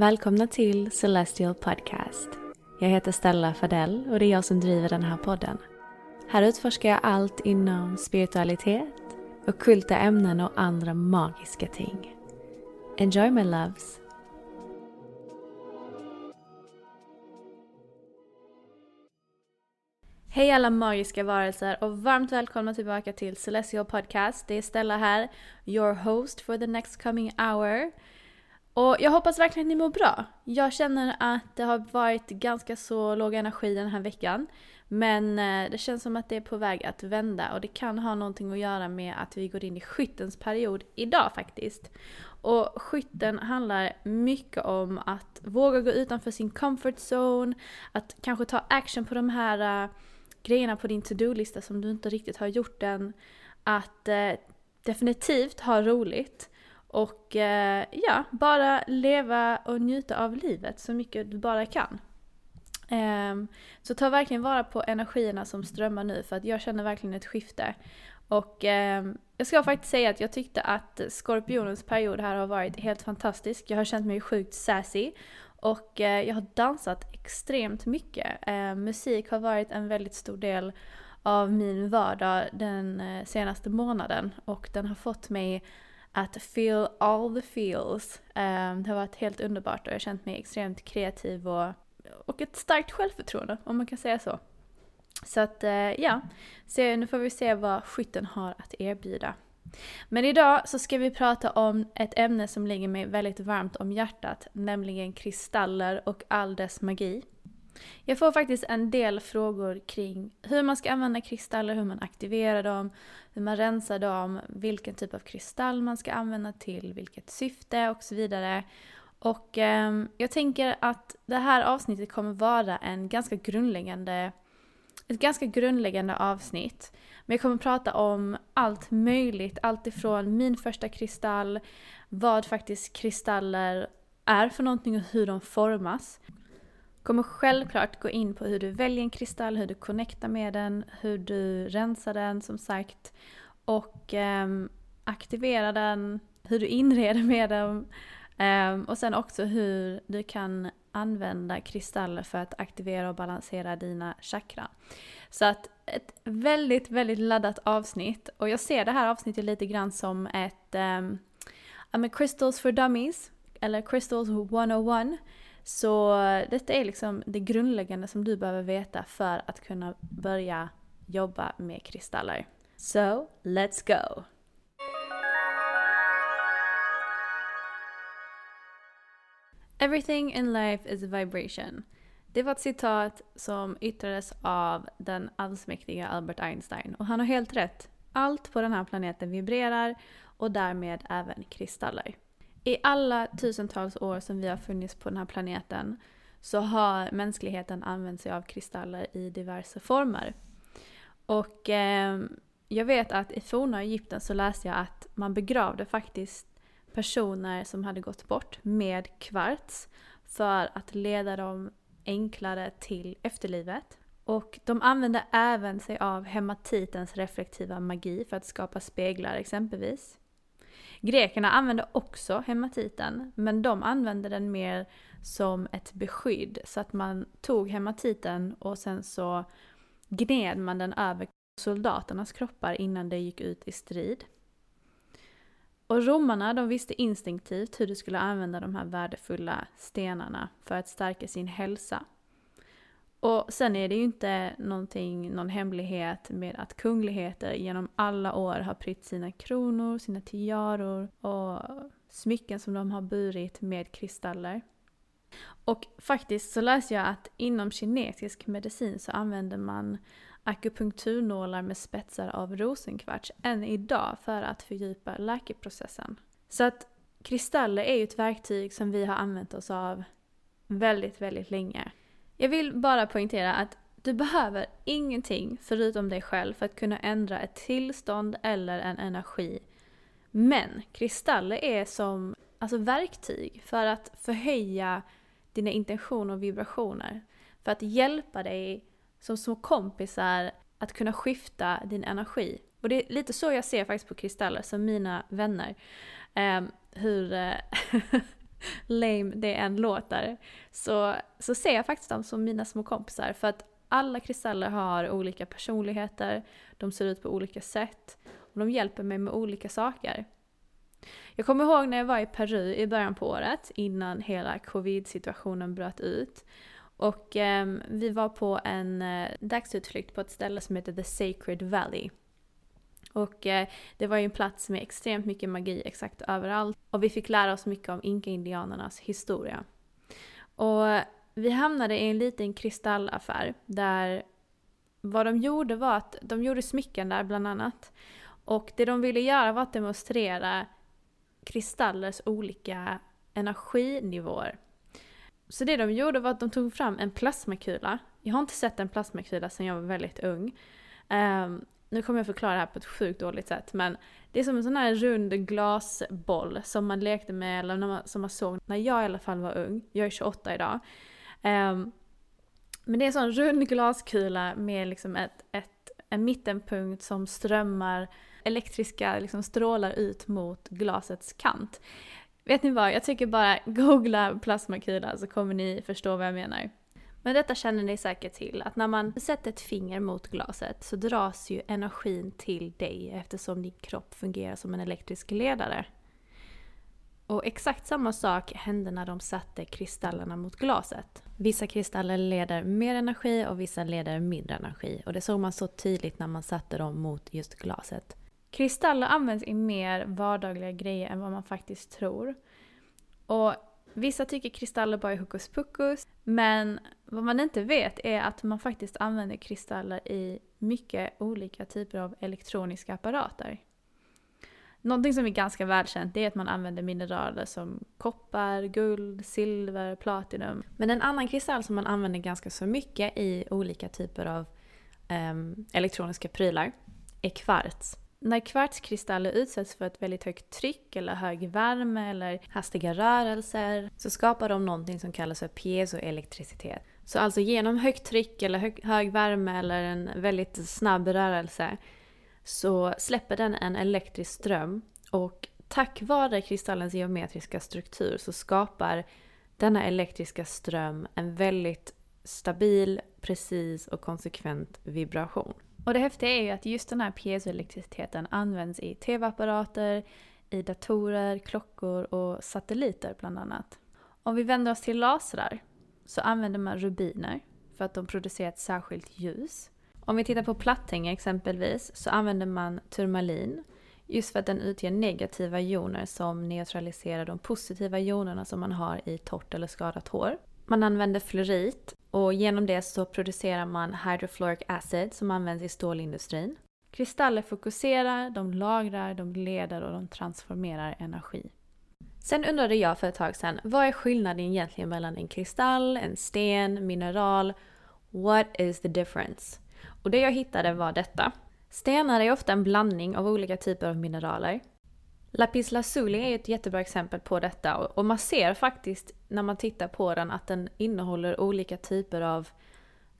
Välkomna till Celestial Podcast. Jag heter Stella Fadell och det är jag som driver den här podden. Här utforskar jag allt inom spiritualitet, ockulta ämnen och andra magiska ting. Enjoy my loves! Hej alla magiska varelser och varmt välkomna tillbaka till Celestial Podcast. Det är Stella här, your host for the next coming hour. Och jag hoppas verkligen att ni mår bra. Jag känner att det har varit ganska så låg energi den här veckan. Men eh, det känns som att det är på väg att vända och det kan ha någonting att göra med att vi går in i skyttens period idag faktiskt. Och skytten handlar mycket om att våga gå utanför sin comfort zone, att kanske ta action på de här uh, grejerna på din to-do-lista som du inte riktigt har gjort än. Att uh, definitivt ha roligt. Och eh, ja, bara leva och njuta av livet så mycket du bara kan. Eh, så ta verkligen vara på energierna som strömmar nu för att jag känner verkligen ett skifte. Och eh, jag ska faktiskt säga att jag tyckte att Skorpionens period här har varit helt fantastisk. Jag har känt mig sjukt sassy. Och eh, jag har dansat extremt mycket. Eh, musik har varit en väldigt stor del av min vardag den eh, senaste månaden. Och den har fått mig att feel all the feels. Um, det har varit helt underbart och jag har känt mig extremt kreativ och, och ett starkt självförtroende om man kan säga så. Så att uh, ja, så nu får vi se vad skytten har att erbjuda. Men idag så ska vi prata om ett ämne som ligger mig väldigt varmt om hjärtat, nämligen kristaller och all dess magi. Jag får faktiskt en del frågor kring hur man ska använda kristaller, hur man aktiverar dem, hur man rensar dem, vilken typ av kristall man ska använda till vilket syfte och så vidare. Och eh, jag tänker att det här avsnittet kommer vara en ganska grundläggande, ett ganska grundläggande avsnitt. Men jag kommer prata om allt möjligt, allt ifrån min första kristall, vad faktiskt kristaller är för någonting och hur de formas kommer självklart gå in på hur du väljer en kristall, hur du connectar med den, hur du rensar den som sagt. Och eh, aktiverar den, hur du inreder med den eh, och sen också hur du kan använda kristaller för att aktivera och balansera dina chakran. Så att ett väldigt, väldigt laddat avsnitt. Och jag ser det här avsnittet lite grann som ett um, Crystals for Dummies eller Crystals 101 så detta är liksom det grundläggande som du behöver veta för att kunna börja jobba med kristaller. So, let's go! Everything in life is a vibration. Det var ett citat som yttrades av den allsmäktiga Albert Einstein och han har helt rätt. Allt på den här planeten vibrerar och därmed även kristaller. I alla tusentals år som vi har funnits på den här planeten så har mänskligheten använt sig av kristaller i diverse former. Och eh, jag vet att i forna Egypten så läste jag att man begravde faktiskt personer som hade gått bort med kvarts för att leda dem enklare till efterlivet. Och de använde även sig av hematitens reflektiva magi för att skapa speglar exempelvis. Grekerna använde också hematiten, men de använde den mer som ett beskydd. Så att man tog hematiten och sen så gned man den över soldaternas kroppar innan de gick ut i strid. Och romarna de visste instinktivt hur de skulle använda de här värdefulla stenarna för att stärka sin hälsa. Och sen är det ju inte någonting, någon hemlighet med att kungligheter genom alla år har prytt sina kronor, sina tiaror och smycken som de har burit med kristaller. Och faktiskt så läste jag att inom kinesisk medicin så använder man akupunkturnålar med spetsar av rosenkvarts än idag för att fördjupa läkeprocessen. Så att kristaller är ju ett verktyg som vi har använt oss av väldigt, väldigt länge. Jag vill bara poängtera att du behöver ingenting förutom dig själv för att kunna ändra ett tillstånd eller en energi. Men kristaller är som alltså verktyg för att förhöja dina intentioner och vibrationer. För att hjälpa dig som små kompisar att kunna skifta din energi. Och det är lite så jag ser faktiskt på kristaller, som mina vänner. Um, hur eh, lame det än låter, så, så ser jag faktiskt dem som mina små kompisar. För att alla kristaller har olika personligheter, de ser ut på olika sätt och de hjälper mig med olika saker. Jag kommer ihåg när jag var i Peru i början på året, innan hela covid-situationen bröt ut. Och eh, vi var på en eh, dagsutflykt på ett ställe som heter The Sacred Valley. Och eh, det var ju en plats med extremt mycket magi exakt överallt. Och vi fick lära oss mycket om inka-indianernas historia. Och vi hamnade i en liten kristallaffär där vad de gjorde var att de gjorde smycken där bland annat. Och det de ville göra var att demonstrera kristallers olika energinivåer. Så det de gjorde var att de tog fram en plasmakula. Jag har inte sett en plasmakula sedan jag var väldigt ung. Um, nu kommer jag förklara det här på ett sjukt dåligt sätt men det är som en sån här rund glasboll som man lekte med, eller man, som man såg när jag i alla fall var ung. Jag är 28 idag. Um, men det är en sån rund glaskula med liksom ett, ett, en mittenpunkt som strömmar elektriska liksom strålar ut mot glasets kant. Vet ni vad, jag tycker bara googla plasmakula så kommer ni förstå vad jag menar. Men detta känner ni säkert till, att när man sätter ett finger mot glaset så dras ju energin till dig eftersom din kropp fungerar som en elektrisk ledare. Och exakt samma sak hände när de satte kristallerna mot glaset. Vissa kristaller leder mer energi och vissa leder mindre energi. Och det såg man så tydligt när man satte dem mot just glaset. Kristaller används i mer vardagliga grejer än vad man faktiskt tror. Och vissa tycker kristaller bara är hokus pokus, men vad man inte vet är att man faktiskt använder kristaller i mycket olika typer av elektroniska apparater. Någonting som är ganska välkänt är att man använder mineraler som koppar, guld, silver, platinum. Men en annan kristall som man använder ganska så mycket i olika typer av um, elektroniska prylar är kvarts. När kvartskristaller utsätts för ett väldigt högt tryck eller hög värme eller hastiga rörelser så skapar de någonting som kallas för piezoelektricitet. Så alltså genom högt tryck eller hög, hög värme eller en väldigt snabb rörelse så släpper den en elektrisk ström och tack vare kristallens geometriska struktur så skapar denna elektriska ström en väldigt stabil, precis och konsekvent vibration. Och det häftiga är ju att just den här piezoelektriciteten används i tv-apparater, i datorer, klockor och satelliter bland annat. Om vi vänder oss till lasrar så använder man rubiner för att de producerar ett särskilt ljus. Om vi tittar på platthänge exempelvis så använder man turmalin just för att den utger negativa joner som neutraliserar de positiva jonerna som man har i torrt eller skadat hår. Man använder fluorit och genom det så producerar man hydrofluoric acid som används i stålindustrin. Kristaller fokuserar, de lagrar, de leder och de transformerar energi. Sen undrade jag för ett tag sedan, vad är skillnaden egentligen mellan en kristall, en sten, mineral? What is the difference? Och det jag hittade var detta. Stenar är ofta en blandning av olika typer av mineraler. Lapis lazuli är ett jättebra exempel på detta och man ser faktiskt när man tittar på den att den innehåller olika typer av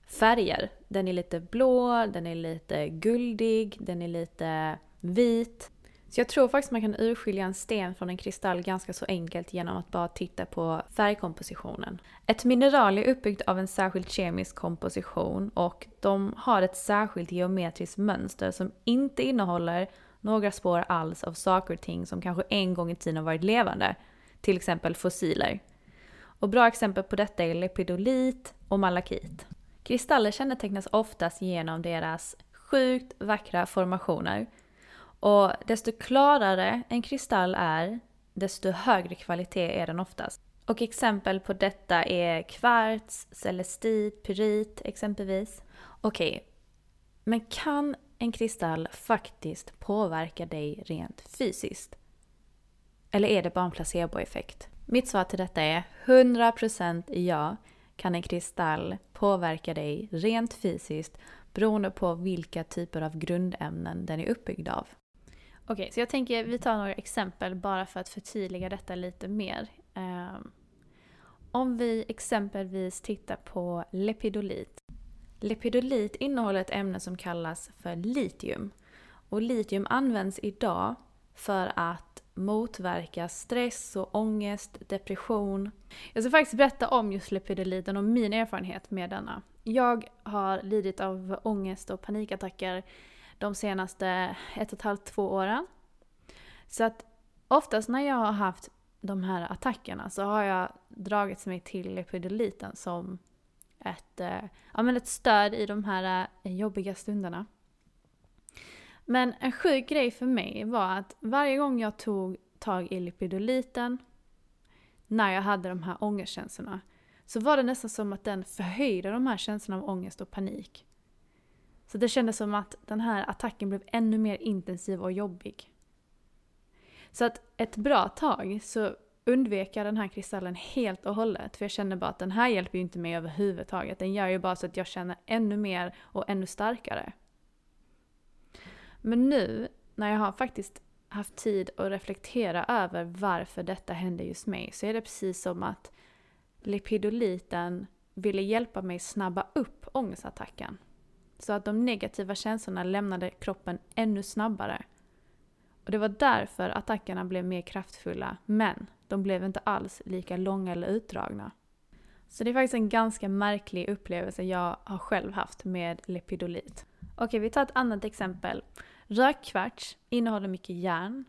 färger. Den är lite blå, den är lite guldig, den är lite vit. Så jag tror faktiskt man kan urskilja en sten från en kristall ganska så enkelt genom att bara titta på färgkompositionen. Ett mineral är uppbyggt av en särskild kemisk komposition och de har ett särskilt geometriskt mönster som inte innehåller några spår alls av saker och ting som kanske en gång i tiden har varit levande. Till exempel fossiler. Och bra exempel på detta är lepidolit och malakit. Kristaller kännetecknas oftast genom deras sjukt vackra formationer och desto klarare en kristall är, desto högre kvalitet är den oftast. Och exempel på detta är kvarts, celestit, pyrit exempelvis. Okej, okay. men kan en kristall faktiskt påverka dig rent fysiskt? Eller är det bara en placeboeffekt? Mitt svar till detta är 100% ja kan en kristall påverka dig rent fysiskt beroende på vilka typer av grundämnen den är uppbyggd av. Okej, okay, så jag tänker vi tar några exempel bara för att förtydliga detta lite mer. Um, om vi exempelvis tittar på lepidolit. Lepidolit innehåller ett ämne som kallas för litium. Och litium används idag för att motverka stress och ångest, depression. Jag ska faktiskt berätta om just lepidoliten och min erfarenhet med denna. Jag har lidit av ångest och panikattacker de senaste ett och ett halvt, två åren. Så att oftast när jag har haft de här attackerna så har jag dragits mig till epidoliten som ett, eh, ja, men ett stöd i de här eh, jobbiga stunderna. Men en sjuk grej för mig var att varje gång jag tog tag i lipidoliten när jag hade de här ångestkänslorna så var det nästan som att den förhöjde de här känslorna av ångest och panik. Så det kändes som att den här attacken blev ännu mer intensiv och jobbig. Så att ett bra tag så undvek jag den här kristallen helt och hållet. För jag kände bara att den här hjälper ju inte mig överhuvudtaget. Den gör ju bara så att jag känner ännu mer och ännu starkare. Men nu när jag har faktiskt haft tid att reflektera över varför detta hände just mig så är det precis som att lipidoliten ville hjälpa mig snabba upp ångestattacken. Så att de negativa känslorna lämnade kroppen ännu snabbare. Och det var därför attackerna blev mer kraftfulla, men de blev inte alls lika långa eller utdragna. Så det är faktiskt en ganska märklig upplevelse jag har själv haft med lepidolit. Okej, vi tar ett annat exempel. Rökkvarts innehåller mycket järn,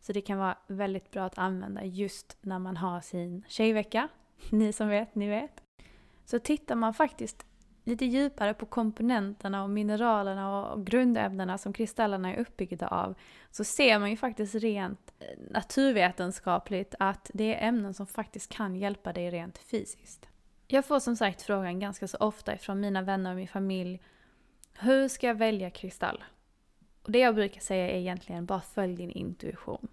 så det kan vara väldigt bra att använda just när man har sin tjejvecka. Ni som vet, ni vet. Så tittar man faktiskt lite djupare på komponenterna och mineralerna och grundämnena som kristallerna är uppbyggda av så ser man ju faktiskt rent eh, naturvetenskapligt att det är ämnen som faktiskt kan hjälpa dig rent fysiskt. Jag får som sagt frågan ganska så ofta ifrån mina vänner och min familj hur ska jag välja kristall? Och det jag brukar säga är egentligen bara följ din intuition.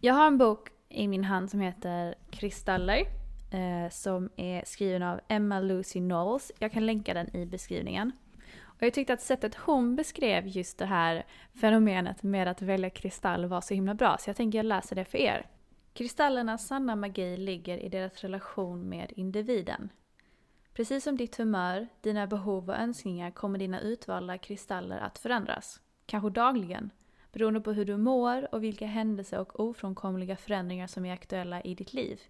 Jag har en bok i min hand som heter Kristaller eh, som är skriven av Emma Lucy Knowles. Jag kan länka den i beskrivningen. Och jag tyckte att sättet hon beskrev just det här fenomenet med att välja kristall var så himla bra så jag tänker jag läser det för er. Kristallernas sanna magi ligger i deras relation med individen. Precis som ditt humör, dina behov och önskningar kommer dina utvalda kristaller att förändras. Kanske dagligen, beroende på hur du mår och vilka händelser och ofrånkomliga förändringar som är aktuella i ditt liv.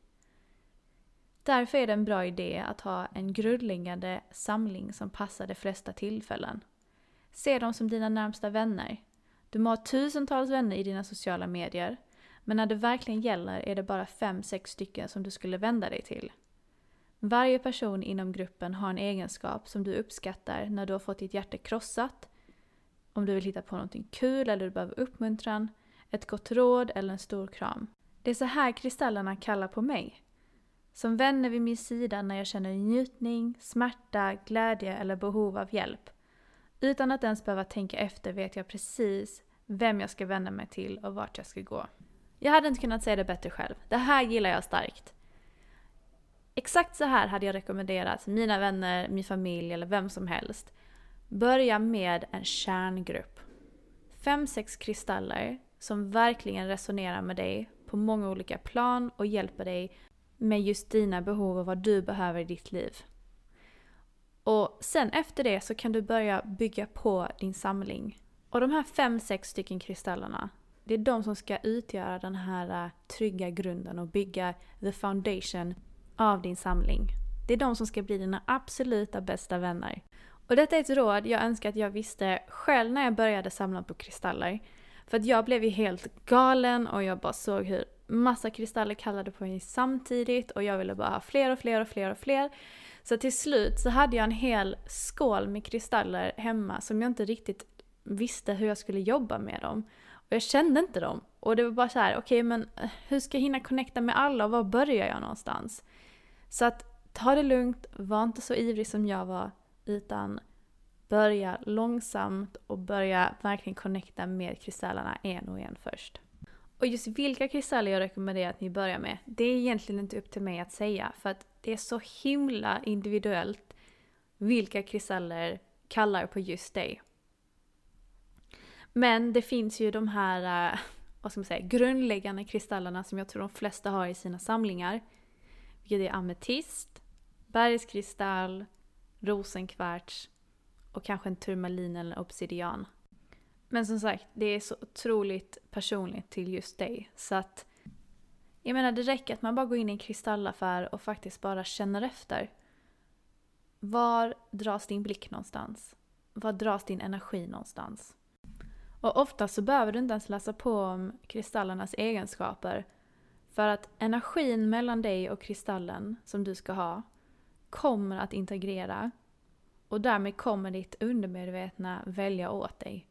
Därför är det en bra idé att ha en grundläggande samling som passar de flesta tillfällen. Se dem som dina närmsta vänner. Du må ha tusentals vänner i dina sociala medier, men när det verkligen gäller är det bara fem, sex stycken som du skulle vända dig till. Varje person inom gruppen har en egenskap som du uppskattar när du har fått ditt hjärta krossat, om du vill hitta på någonting kul eller du behöver uppmuntran, ett gott råd eller en stor kram. Det är så här kristallerna kallar på mig. Som vänner vid min sida när jag känner njutning, smärta, glädje eller behov av hjälp. Utan att ens behöva tänka efter vet jag precis vem jag ska vända mig till och vart jag ska gå. Jag hade inte kunnat säga det bättre själv. Det här gillar jag starkt. Exakt så här hade jag rekommenderat mina vänner, min familj eller vem som helst. Börja med en kärngrupp. Fem, sex kristaller som verkligen resonerar med dig på många olika plan och hjälper dig med just dina behov och vad du behöver i ditt liv. Och sen efter det så kan du börja bygga på din samling. Och de här fem, sex stycken kristallerna, det är de som ska utgöra den här eh, trygga grunden och bygga the foundation av din samling. Det är de som ska bli dina absoluta bästa vänner. Och detta är ett råd jag önskar att jag visste själv när jag började samla på kristaller. För att jag blev ju helt galen och jag bara såg hur massa kristaller kallade på mig samtidigt och jag ville bara ha fler och fler och fler och fler. Så till slut så hade jag en hel skål med kristaller hemma som jag inte riktigt visste hur jag skulle jobba med dem. Och jag kände inte dem. Och det var bara så här, okej okay, men eh, hur ska jag hinna connecta med alla och var börjar jag någonstans? Så att ta det lugnt, var inte så ivrig som jag var, utan börja långsamt och börja verkligen connecta med kristallerna en och en först. Och just vilka kristaller jag rekommenderar att ni börjar med, det är egentligen inte upp till mig att säga för att det är så himla individuellt vilka kristaller kallar på just dig. Men det finns ju de här, eh, vad ska man säga, grundläggande kristallerna som jag tror de flesta har i sina samlingar. Vilket är ametist, bergskristall, rosenkvarts och kanske en turmalin eller obsidian. Men som sagt, det är så otroligt personligt till just dig. Så att jag menar, det räcker att man bara går in i en kristallaffär och faktiskt bara känner efter. Var dras din blick någonstans? Var dras din energi någonstans? Och ofta så behöver du inte ens läsa på om kristallernas egenskaper. För att energin mellan dig och kristallen som du ska ha kommer att integrera. Och därmed kommer ditt undermedvetna välja åt dig.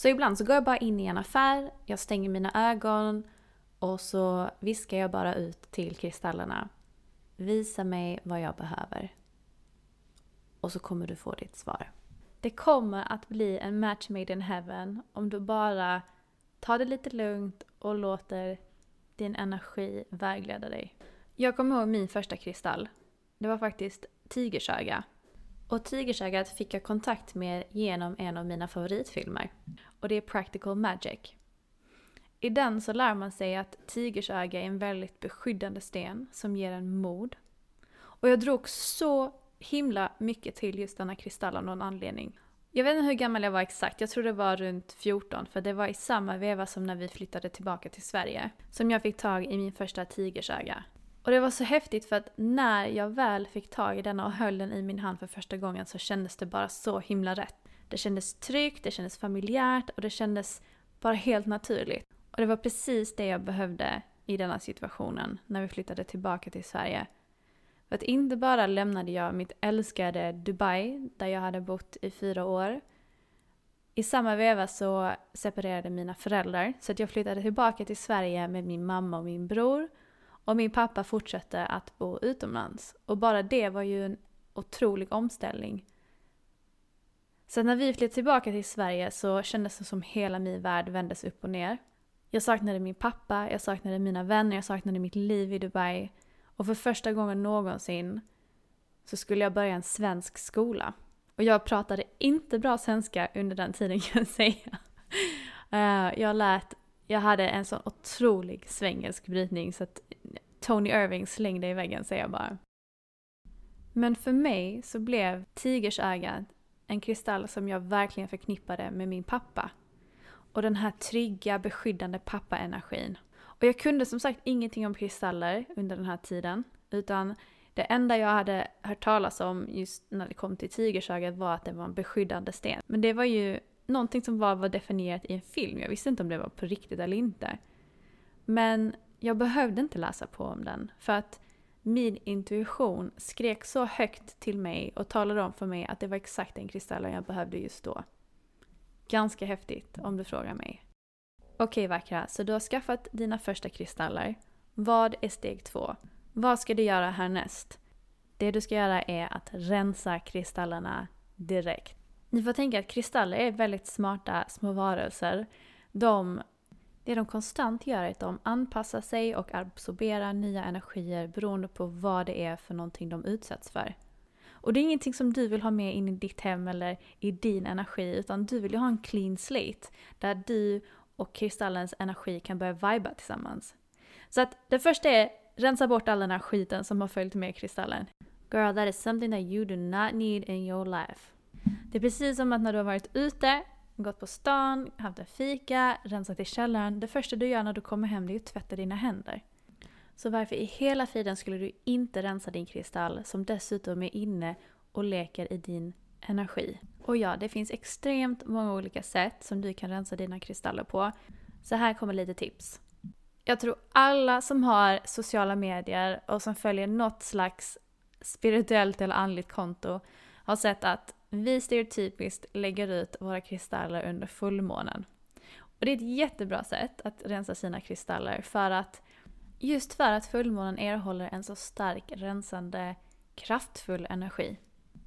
Så ibland så går jag bara in i en affär, jag stänger mina ögon och så viskar jag bara ut till kristallerna. Visa mig vad jag behöver. Och så kommer du få ditt svar. Det kommer att bli en match made in heaven om du bara tar det lite lugnt och låter din energi vägleda dig. Jag kommer ihåg min första kristall. Det var faktiskt tigersöga. Och tigersögat fick jag kontakt med genom en av mina favoritfilmer. Och det är Practical Magic. I den så lär man sig att tigersöga är en väldigt beskyddande sten som ger en mod. Och jag drog så himla mycket till just denna kristall av någon anledning. Jag vet inte hur gammal jag var exakt, jag tror det var runt 14 för det var i samma veva som när vi flyttade tillbaka till Sverige som jag fick tag i min första tigersöga. Och det var så häftigt för att när jag väl fick tag i denna och höll den i min hand för första gången så kändes det bara så himla rätt. Det kändes tryggt, det kändes familjärt och det kändes bara helt naturligt. Och det var precis det jag behövde i denna situationen när vi flyttade tillbaka till Sverige. För att inte bara lämnade jag mitt älskade Dubai, där jag hade bott i fyra år. I samma veva så separerade mina föräldrar, så att jag flyttade tillbaka till Sverige med min mamma och min bror. Och min pappa fortsatte att bo utomlands. Och bara det var ju en otrolig omställning. Så när vi flyttade tillbaka till Sverige så kändes det som hela min värld vändes upp och ner. Jag saknade min pappa, jag saknade mina vänner, jag saknade mitt liv i Dubai. Och för första gången någonsin så skulle jag börja en svensk skola. Och jag pratade inte bra svenska under den tiden kan jag säga. Eh, jag lät, jag hade en sån otrolig svengelsk brytning så att Tony Irving slängde i väggen säger jag bara. Men för mig så blev tigersögat en kristall som jag verkligen förknippade med min pappa. Och den här trygga, beskyddande pappa-energin. Och jag kunde som sagt ingenting om kristaller under den här tiden. Utan det enda jag hade hört talas om just när det kom till tigersögat var att det var en beskyddande sten. Men det var ju någonting som var, var definierat i en film. Jag visste inte om det var på riktigt eller inte. Men jag behövde inte läsa på om den. För att min intuition skrek så högt till mig och talade om för mig att det var exakt den kristallen jag behövde just då. Ganska häftigt om du frågar mig. Okej vackra, så du har skaffat dina första kristaller. Vad är steg två? Vad ska du göra härnäst? Det du ska göra är att rensa kristallerna direkt. Ni får tänka att kristaller är väldigt smarta små varelser. De, det de konstant gör är att de anpassar sig och absorberar nya energier beroende på vad det är för någonting de utsätts för. Och det är ingenting som du vill ha med in i ditt hem eller i din energi utan du vill ju ha en clean slate där du och kristallens energi kan börja viba tillsammans. Så att det första är rensa bort all den här skiten som har följt med kristallen. Girl, that is something that you do not need in your life. Det är precis som att när du har varit ute, gått på stan, haft en fika, rensat i källaren. Det första du gör när du kommer hem är att tvätta dina händer. Så varför i hela friden skulle du inte rensa din kristall som dessutom är inne och leker i din energi? Och ja, det finns extremt många olika sätt som du kan rensa dina kristaller på. Så här kommer lite tips. Jag tror alla som har sociala medier och som följer något slags spirituellt eller andligt konto har sett att vi stereotypiskt lägger ut våra kristaller under fullmånen. Och det är ett jättebra sätt att rensa sina kristaller för att just för att fullmånen erhåller en så stark rensande kraftfull energi.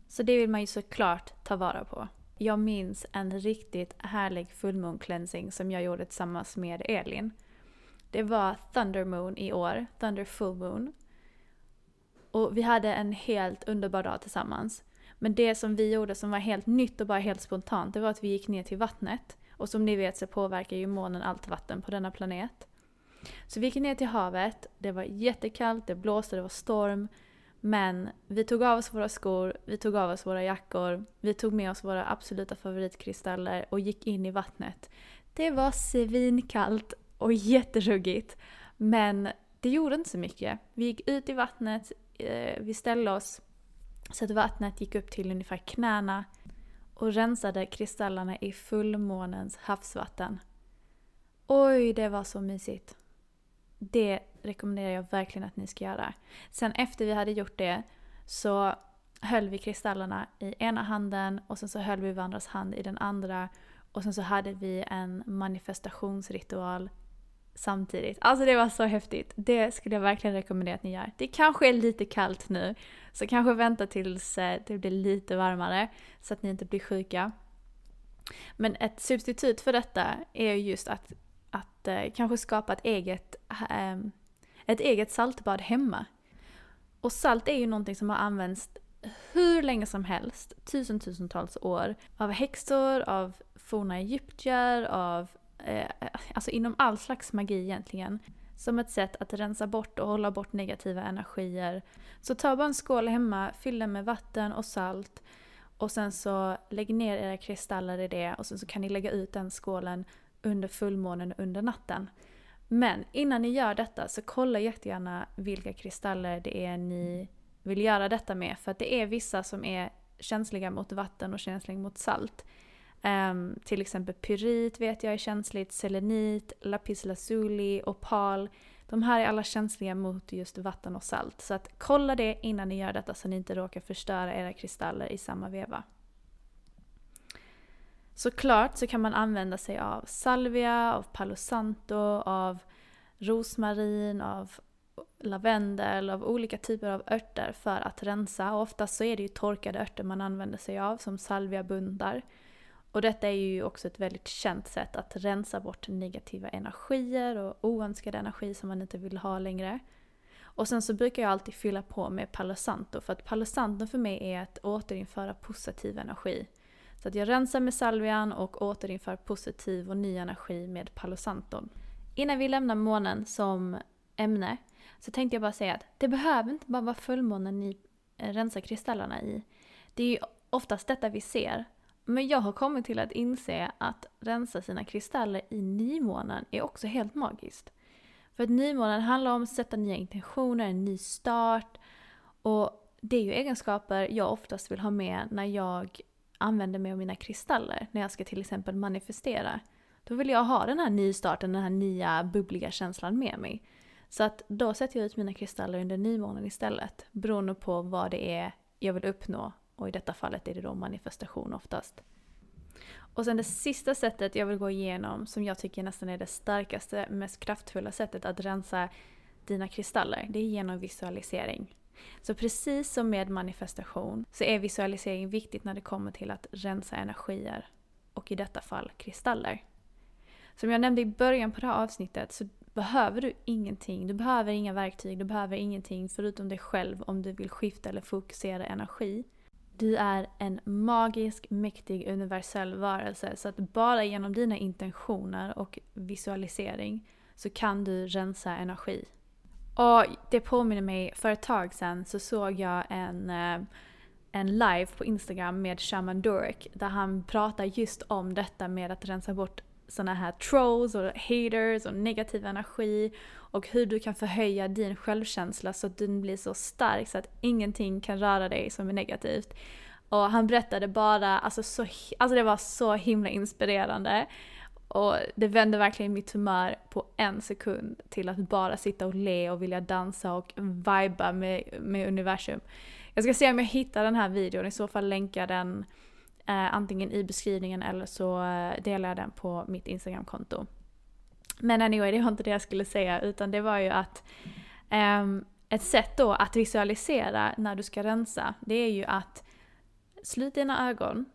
Så det vill man ju såklart ta vara på. Jag minns en riktigt härlig fullmåncleansing som jag gjorde tillsammans med Elin. Det var Thunder Moon i år, Thunder Full Moon. Och vi hade en helt underbar dag tillsammans. Men det som vi gjorde som var helt nytt och bara helt spontant, det var att vi gick ner till vattnet. Och som ni vet så påverkar ju månen allt vatten på denna planet. Så vi gick ner till havet, det var jättekallt, det blåste, det var storm. Men vi tog av oss våra skor, vi tog av oss våra jackor, vi tog med oss våra absoluta favoritkristaller och gick in i vattnet. Det var svinkallt och jätteruggigt. Men det gjorde inte så mycket. Vi gick ut i vattnet, eh, vi ställde oss så att vattnet gick upp till ungefär knäna och rensade kristallerna i fullmånens havsvatten. Oj, det var så mysigt. Det rekommenderar jag verkligen att ni ska göra. Sen efter vi hade gjort det så höll vi kristallerna i ena handen och sen så höll vi varandras hand i den andra och sen så hade vi en manifestationsritual samtidigt. Alltså det var så häftigt. Det skulle jag verkligen rekommendera att ni gör. Det kanske är lite kallt nu, så kanske vänta tills eh, det blir lite varmare så att ni inte blir sjuka. Men ett substitut för detta är just att, att eh, kanske skapa ett eget, ehm, ett eget saltbad hemma. Och salt är ju någonting som har använts hur länge som helst, tusentusentals år, av häxor, av forna egyptier, av Eh, alltså inom all slags magi egentligen. Som ett sätt att rensa bort och hålla bort negativa energier. Så ta bara en skål hemma, fyll den med vatten och salt. Och sen så lägg ner era kristaller i det och sen så kan ni lägga ut den skålen under fullmånen under natten. Men innan ni gör detta så kolla jättegärna vilka kristaller det är ni vill göra detta med. För att det är vissa som är känsliga mot vatten och känsliga mot salt. Um, till exempel pyrit vet jag är känsligt, selenit, lapis lazuli, opal. De här är alla känsliga mot just vatten och salt. Så att kolla det innan ni gör detta så ni inte råkar förstöra era kristaller i samma veva. Såklart så kan man använda sig av salvia, av palo santo, av rosmarin, av lavendel, av olika typer av örter för att rensa. Och oftast så är det ju torkade örter man använder sig av som salviabundar. Och detta är ju också ett väldigt känt sätt att rensa bort negativa energier och oönskad energi som man inte vill ha längre. Och sen så brukar jag alltid fylla på med Palo Santo för att Palo Santo för mig är att återinföra positiv energi. Så att jag rensar med salvian och återinför positiv och ny energi med Palo Santo. Innan vi lämnar månen som ämne så tänkte jag bara säga att det behöver inte bara vara fullmånen ni rensar kristallerna i. Det är ju oftast detta vi ser men jag har kommit till att inse att rensa sina kristaller i nymånen är också helt magiskt. För att nymånen handlar om att sätta nya intentioner, en ny start. Och det är ju egenskaper jag oftast vill ha med när jag använder mig av mina kristaller. När jag ska till exempel manifestera. Då vill jag ha den här nystarten, den här nya bubbliga känslan med mig. Så att då sätter jag ut mina kristaller under nymånen istället. Beroende på vad det är jag vill uppnå och i detta fallet är det då manifestation oftast. Och sen det sista sättet jag vill gå igenom, som jag tycker nästan är det starkaste, mest kraftfulla sättet att rensa dina kristaller, det är genom visualisering. Så precis som med manifestation så är visualisering viktigt när det kommer till att rensa energier. Och i detta fall kristaller. Som jag nämnde i början på det här avsnittet så behöver du ingenting. Du behöver inga verktyg, du behöver ingenting förutom dig själv om du vill skifta eller fokusera energi. Du är en magisk, mäktig, universell varelse så att bara genom dina intentioner och visualisering så kan du rensa energi. Och det påminner mig, för ett tag sedan så såg jag en, eh, en live på Instagram med Shaman Durek där han pratar just om detta med att rensa bort såna här trolls och haters och negativ energi och hur du kan förhöja din självkänsla så att den blir så stark så att ingenting kan röra dig som är negativt. Och han berättade bara, alltså, så, alltså det var så himla inspirerande. Och det vände verkligen mitt humör på en sekund till att bara sitta och le och vilja dansa och viba med, med universum. Jag ska se om jag hittar den här videon, i så fall länkar den eh, antingen i beskrivningen eller så eh, delar jag den på mitt Instagramkonto. Men anyway, det var inte det jag skulle säga utan det var ju att eh, ett sätt då att visualisera när du ska rensa, det är ju att slut dina ögon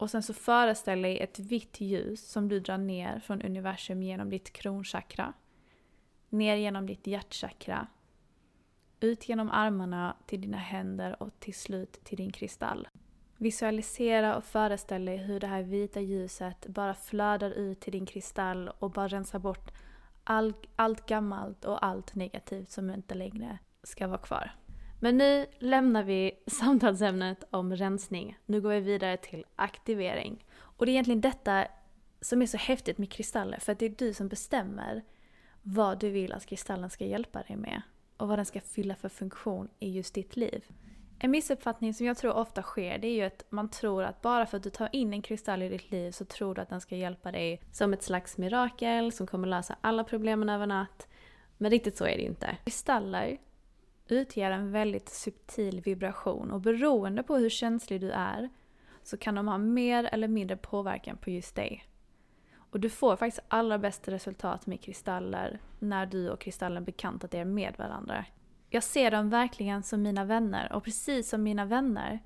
och sen så föreställ dig ett vitt ljus som du drar ner från universum genom ditt kronchakra. Ner genom ditt hjärtchakra. Ut genom armarna till dina händer och till slut till din kristall. Visualisera och föreställ dig hur det här vita ljuset bara flödar ut till din kristall och bara rensar bort all, allt gammalt och allt negativt som inte längre ska vara kvar. Men nu lämnar vi samtalsämnet om rensning. Nu går vi vidare till aktivering. Och det är egentligen detta som är så häftigt med kristaller, för att det är du som bestämmer vad du vill att kristallen ska hjälpa dig med och vad den ska fylla för funktion i just ditt liv. En missuppfattning som jag tror ofta sker det är ju att man tror att bara för att du tar in en kristall i ditt liv så tror du att den ska hjälpa dig som ett slags mirakel som kommer lösa alla problemen över natt. Men riktigt så är det inte. Kristaller utger en väldigt subtil vibration och beroende på hur känslig du är så kan de ha mer eller mindre påverkan på just dig. Och du får faktiskt allra bästa resultat med kristaller när du och kristallen bekantat er med varandra. Jag ser dem verkligen som mina vänner och precis som mina vänner,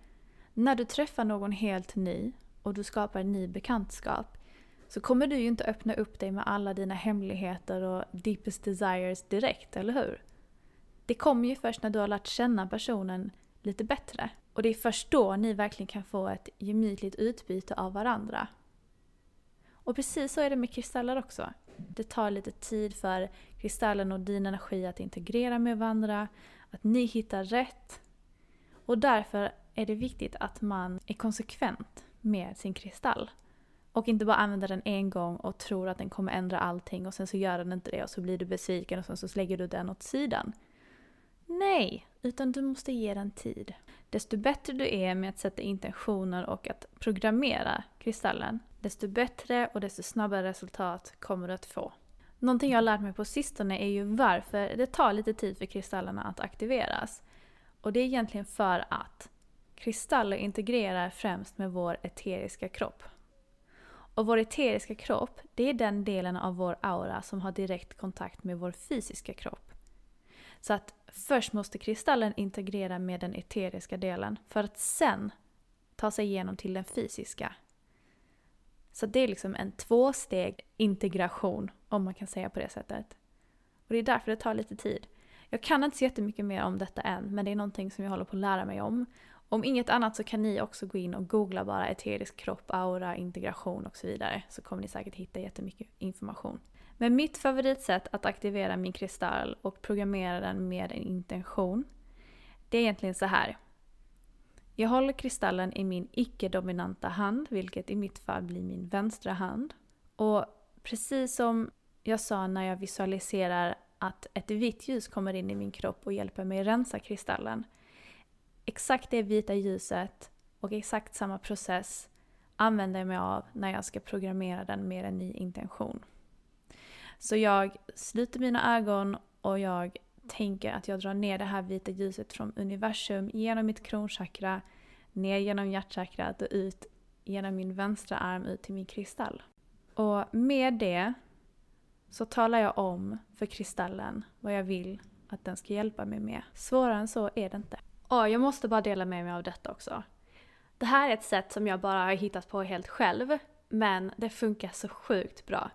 när du träffar någon helt ny och du skapar en ny bekantskap så kommer du ju inte öppna upp dig med alla dina hemligheter och deepest desires direkt, eller hur? Det kommer ju först när du har lärt känna personen lite bättre. Och det är först då ni verkligen kan få ett gemytligt utbyte av varandra. Och precis så är det med kristaller också. Det tar lite tid för kristallen och din energi att integrera med varandra, att ni hittar rätt. Och därför är det viktigt att man är konsekvent med sin kristall. Och inte bara använder den en gång och tror att den kommer ändra allting och sen så gör den inte det och så blir du besviken och sen så lägger du den åt sidan. Nej, utan du måste ge den tid. Desto bättre du är med att sätta intentioner och att programmera kristallen, desto bättre och desto snabbare resultat kommer du att få. Någonting jag har lärt mig på sistone är ju varför det tar lite tid för kristallerna att aktiveras. Och det är egentligen för att kristaller integrerar främst med vår eteriska kropp. Och vår eteriska kropp, det är den delen av vår aura som har direkt kontakt med vår fysiska kropp. Så att först måste kristallen integrera med den eteriska delen för att sen ta sig igenom till den fysiska. Så det är liksom en tvåsteg integration, om man kan säga på det sättet. Och det är därför det tar lite tid. Jag kan inte så jättemycket mer om detta än, men det är någonting som jag håller på att lära mig om. Om inget annat så kan ni också gå in och googla bara eterisk kropp, aura, integration och så vidare. Så kommer ni säkert hitta jättemycket information. Men mitt favoritsätt att aktivera min kristall och programmera den med en intention, det är egentligen så här. Jag håller kristallen i min icke-dominanta hand, vilket i mitt fall blir min vänstra hand. Och precis som jag sa när jag visualiserar att ett vitt ljus kommer in i min kropp och hjälper mig rensa kristallen. Exakt det vita ljuset och exakt samma process använder jag mig av när jag ska programmera den med en ny intention. Så jag sluter mina ögon och jag tänker att jag drar ner det här vita ljuset från universum genom mitt kronchakra, ner genom hjärtchakrat och ut genom min vänstra arm ut till min kristall. Och med det så talar jag om för kristallen vad jag vill att den ska hjälpa mig med. Svårare än så är det inte. Och jag måste bara dela med mig av detta också. Det här är ett sätt som jag bara har hittat på helt själv, men det funkar så sjukt bra.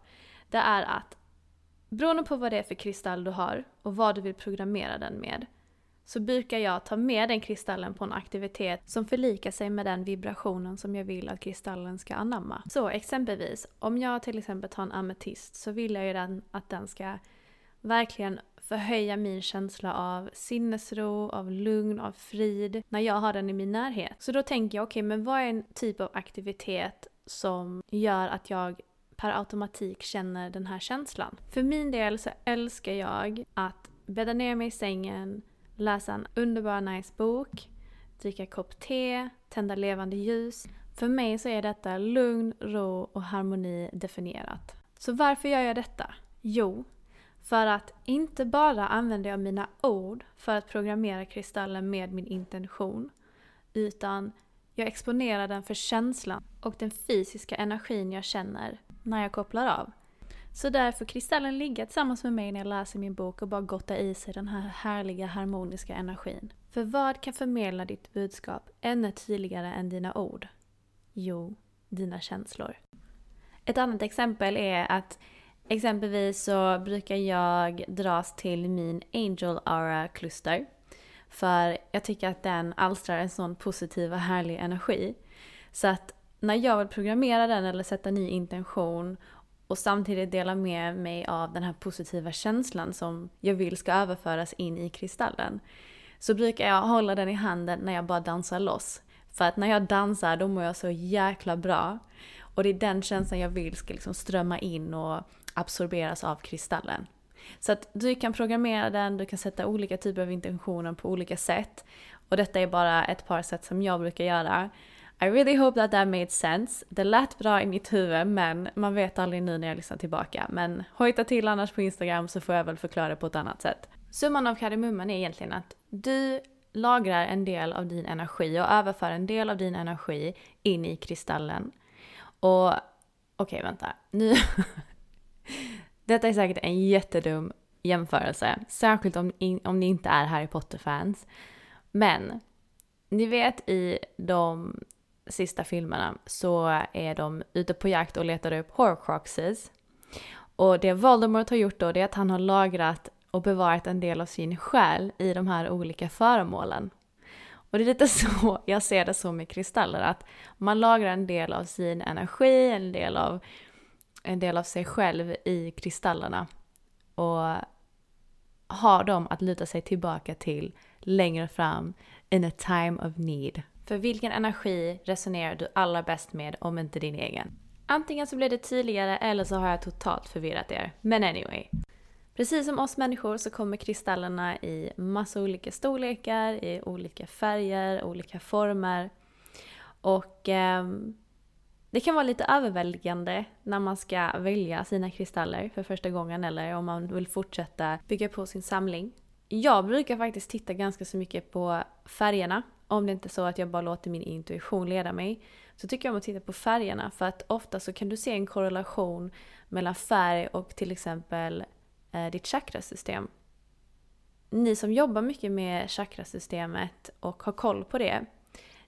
Det är att Beroende på vad det är för kristall du har och vad du vill programmera den med så brukar jag ta med den kristallen på en aktivitet som förlikar sig med den vibrationen som jag vill att kristallen ska anamma. Så exempelvis, om jag till exempel tar en ametist så vill jag ju den, att den ska verkligen förhöja min känsla av sinnesro, av lugn, av frid när jag har den i min närhet. Så då tänker jag, okej, okay, men vad är en typ av aktivitet som gör att jag per automatik känner den här känslan? För min del så älskar jag att bädda ner mig i sängen, läsa en underbar nice bok, dricka kopp te, tända levande ljus. För mig så är detta lugn, ro och harmoni definierat. Så varför gör jag detta? Jo, för att inte bara använder jag mina ord för att programmera kristallen med min intention, utan jag exponerar den för känslan och den fysiska energin jag känner när jag kopplar av. Så där får kristallen ligga tillsammans med mig när jag läser min bok och bara gotta i sig den här härliga harmoniska energin. För vad kan förmedla ditt budskap ännu tydligare än dina ord? Jo, dina känslor. Ett annat exempel är att exempelvis så brukar jag dras till min Angel Aura Cluster. För jag tycker att den alstrar en sån positiv och härlig energi. Så att när jag vill programmera den eller sätta ny intention och samtidigt dela med mig av den här positiva känslan som jag vill ska överföras in i kristallen. Så brukar jag hålla den i handen när jag bara dansar loss. För att när jag dansar då mår jag så jäkla bra. Och det är den känslan jag vill ska liksom strömma in och absorberas av kristallen. Så att du kan programmera den, du kan sätta olika typer av intentioner på olika sätt. Och detta är bara ett par sätt som jag brukar göra. I really hope that that made sense. Det lät bra i mitt huvud men man vet aldrig nu när jag lyssnar tillbaka. Men hojta till annars på Instagram så får jag väl förklara det på ett annat sätt. Summan av kardemumman är egentligen att du lagrar en del av din energi och överför en del av din energi in i kristallen. Och okej, okay, vänta. Nu... Detta är säkert en jättedum jämförelse, särskilt om, om ni inte är Harry Potter-fans. Men ni vet i de sista filmerna så är de ute på jakt och letar upp horcruxes. Och det Voldemort har gjort då det är att han har lagrat och bevarat en del av sin själ i de här olika föremålen. Och det är lite så jag ser det så med kristaller, att man lagrar en del av sin energi, en del av, en del av sig själv i kristallerna. Och har dem att luta sig tillbaka till längre fram in a time of need. För vilken energi resonerar du allra bäst med om inte din egen? Antingen så blir det tydligare eller så har jag totalt förvirrat er. Men anyway. Precis som oss människor så kommer kristallerna i massa olika storlekar, i olika färger, olika former. Och eh, det kan vara lite överväldigande när man ska välja sina kristaller för första gången eller om man vill fortsätta bygga på sin samling. Jag brukar faktiskt titta ganska så mycket på färgerna om det inte är så att jag bara låter min intuition leda mig, så tycker jag om att titta på färgerna. För att ofta så kan du se en korrelation mellan färg och till exempel eh, ditt chakrasystem. Ni som jobbar mycket med chakrasystemet och har koll på det,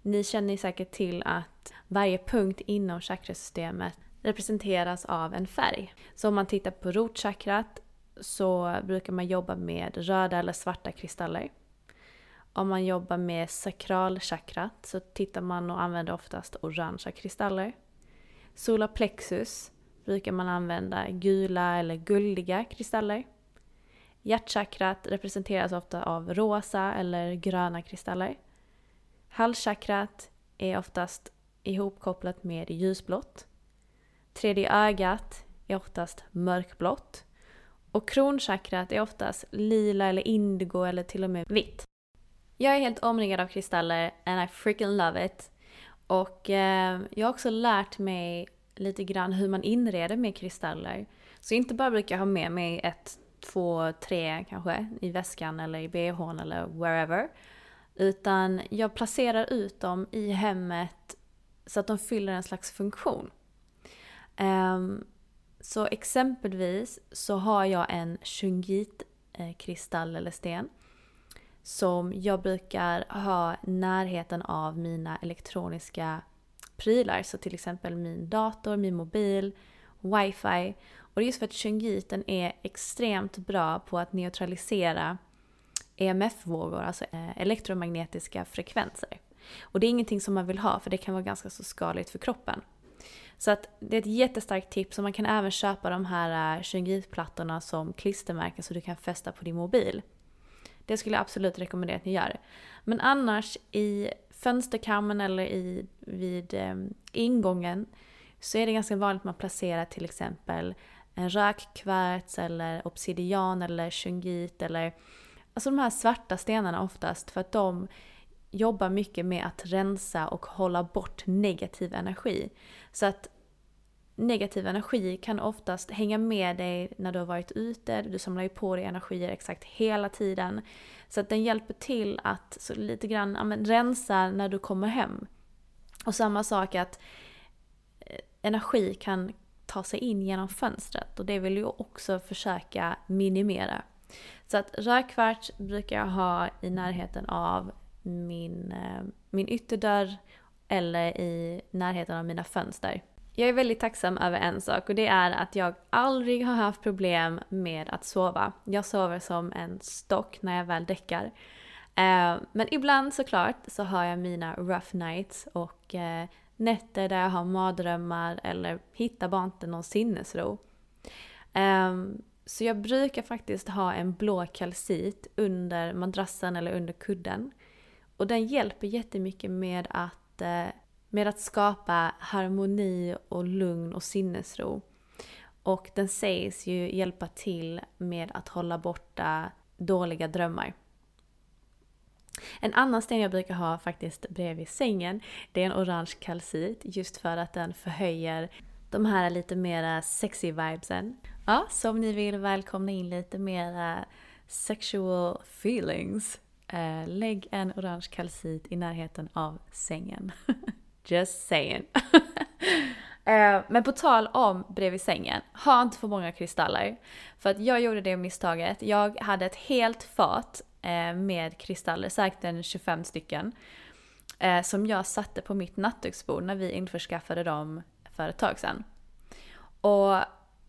ni känner säkert till att varje punkt inom chakrasystemet representeras av en färg. Så om man tittar på rotchakrat så brukar man jobba med röda eller svarta kristaller. Om man jobbar med sakralchakrat så tittar man och använder oftast orangea kristaller. Solarplexus brukar man använda gula eller guldiga kristaller. Hjärtchakrat representeras ofta av rosa eller gröna kristaller. Halschakrat är oftast ihopkopplat med ljusblått. Tredje ögat är oftast mörkblått. Och kronchakrat är oftast lila eller indigo eller till och med vitt. Jag är helt omringad av kristaller and I freaking love it. Och eh, jag har också lärt mig lite grann hur man inreder med kristaller. Så inte bara brukar jag ha med mig ett, två, tre kanske i väskan eller i bhn eller wherever. Utan jag placerar ut dem i hemmet så att de fyller en slags funktion. Um, så exempelvis så har jag en shungit-kristall eh, eller sten som jag brukar ha närheten av mina elektroniska prylar. Så till exempel min dator, min mobil, wifi. Och det är just för att shungiten är extremt bra på att neutralisera EMF-vågor, alltså eh, elektromagnetiska frekvenser. Och det är ingenting som man vill ha för det kan vara ganska så skadligt för kroppen. Så att det är ett jättestarkt tips och man kan även köpa de här eh, shungitplattorna som klistermärken så du kan fästa på din mobil. Det skulle jag absolut rekommendera att ni gör. Men annars i fönsterkammen eller i, vid eh, ingången så är det ganska vanligt att man placerar till exempel en rökkvarts eller obsidian eller shungit eller alltså de här svarta stenarna oftast för att de jobbar mycket med att rensa och hålla bort negativ energi. Så att negativ energi kan oftast hänga med dig när du har varit ute, du samlar ju på dig energier exakt hela tiden. Så att den hjälper till att så lite grann ja, men, rensa när du kommer hem. Och samma sak att eh, energi kan ta sig in genom fönstret och det vill jag också försöka minimera. Så att rödkvarts brukar jag ha i närheten av min, eh, min ytterdörr eller i närheten av mina fönster. Jag är väldigt tacksam över en sak och det är att jag aldrig har haft problem med att sova. Jag sover som en stock när jag väl däckar. Eh, men ibland såklart så har jag mina rough nights och eh, nätter där jag har mardrömmar eller hittar bara inte någon sinnesro. Ehm, så jag brukar faktiskt ha en blå kalcit under madrassen eller under kudden. Och den hjälper jättemycket med att eh, med att skapa harmoni och lugn och sinnesro. Och den sägs ju hjälpa till med att hålla borta dåliga drömmar. En annan sten jag brukar ha faktiskt bredvid sängen, det är en orange kalcit just för att den förhöjer de här lite mera sexy vibesen. Ja, så om ni vill välkomna in lite mera sexual feelings, eh, lägg en orange kalcit i närheten av sängen. Just saying. Eh, men på tal om bredvid sängen, ha inte för många kristaller. För att jag gjorde det misstaget. Jag hade ett helt fat eh, med kristaller, säkert en 25 stycken. Eh, som jag satte på mitt nattduksbord när vi införskaffade dem för ett tag sedan. Och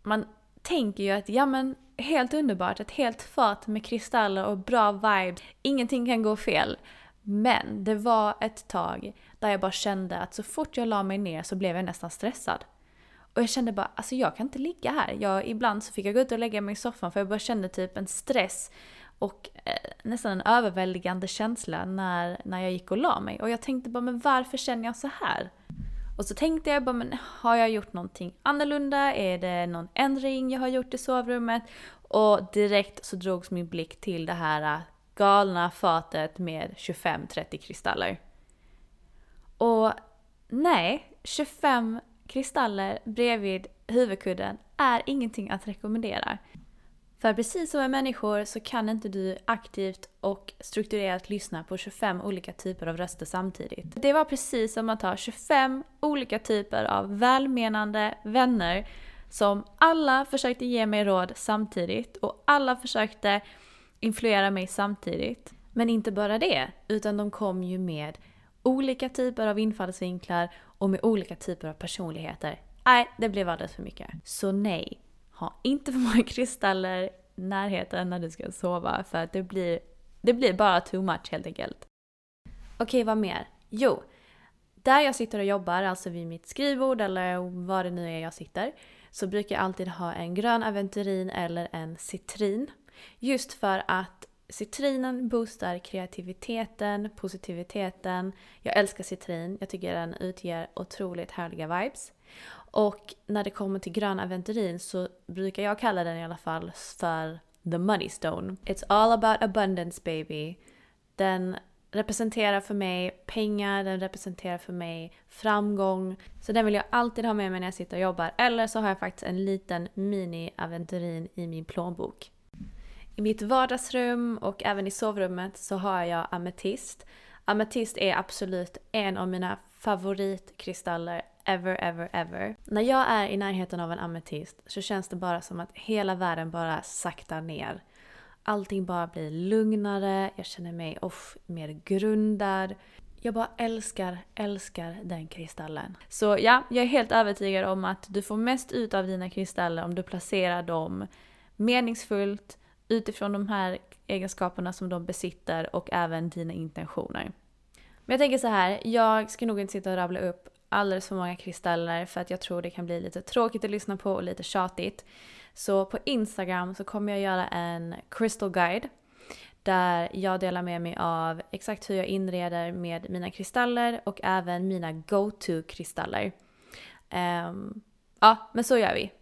man tänker ju att ja men helt underbart, ett helt fat med kristaller och bra vibes, ingenting kan gå fel. Men det var ett tag där jag bara kände att så fort jag la mig ner så blev jag nästan stressad. Och jag kände bara, alltså jag kan inte ligga här. Jag, ibland så fick jag gå ut och lägga mig i soffan för jag bara kände typ en stress och eh, nästan en överväldigande känsla när, när jag gick och la mig. Och jag tänkte bara, men varför känner jag så här? Och så tänkte jag bara, men har jag gjort någonting annorlunda? Är det någon ändring jag har gjort i sovrummet? Och direkt så drogs min blick till det här eh, galna fatet med 25-30 kristaller. Och nej, 25 kristaller bredvid huvudkudden är ingenting att rekommendera. För precis som med människor så kan inte du aktivt och strukturerat lyssna på 25 olika typer av röster samtidigt. Det var precis som att ha 25 olika typer av välmenande vänner som alla försökte ge mig råd samtidigt och alla försökte influera mig samtidigt. Men inte bara det, utan de kom ju med olika typer av infallsvinklar och med olika typer av personligheter. Nej, det blev alldeles för mycket. Så nej, ha inte för många kristaller i närheten när du ska sova för att det blir, det blir bara too much helt enkelt. Okej, vad mer? Jo, där jag sitter och jobbar, alltså vid mitt skrivbord eller var det nu är jag sitter, så brukar jag alltid ha en grön aventurin eller en citrin. Just för att citrinen boostar kreativiteten, positiviteten. Jag älskar citrin, jag tycker den utger otroligt härliga vibes. Och när det kommer till grön aventurin så brukar jag kalla den i alla fall för the money stone. It's all about abundance baby. Den representerar för mig pengar, den representerar för mig framgång. Så den vill jag alltid ha med mig när jag sitter och jobbar. Eller så har jag faktiskt en liten mini-aventurin i min plånbok. I mitt vardagsrum och även i sovrummet så har jag ametist. Ametist är absolut en av mina favoritkristaller ever, ever, ever. När jag är i närheten av en ametist så känns det bara som att hela världen bara saktar ner. Allting bara blir lugnare, jag känner mig off, mer grundad. Jag bara älskar, älskar den kristallen. Så ja, jag är helt övertygad om att du får mest ut av dina kristaller om du placerar dem meningsfullt utifrån de här egenskaperna som de besitter och även dina intentioner. Men jag tänker så här, jag ska nog inte sitta och rabbla upp alldeles för många kristaller för att jag tror det kan bli lite tråkigt att lyssna på och lite tjatigt. Så på Instagram så kommer jag göra en crystal guide där jag delar med mig av exakt hur jag inreder med mina kristaller och även mina go-to-kristaller. Um, ja, men så gör vi.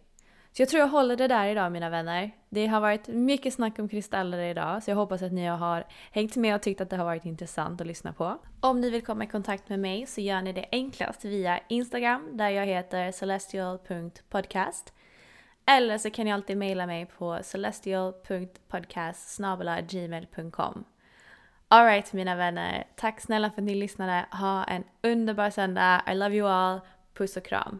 Så jag tror jag håller det där idag mina vänner. Det har varit mycket snack om kristaller idag så jag hoppas att ni har hängt med och tyckt att det har varit intressant att lyssna på. Om ni vill komma i kontakt med mig så gör ni det enklast via Instagram där jag heter celestial.podcast. Eller så kan ni alltid mejla mig på celestial.podcast.gmail.com Alright mina vänner, tack snälla för att ni lyssnade. Ha en underbar söndag. I love you all. Puss och kram.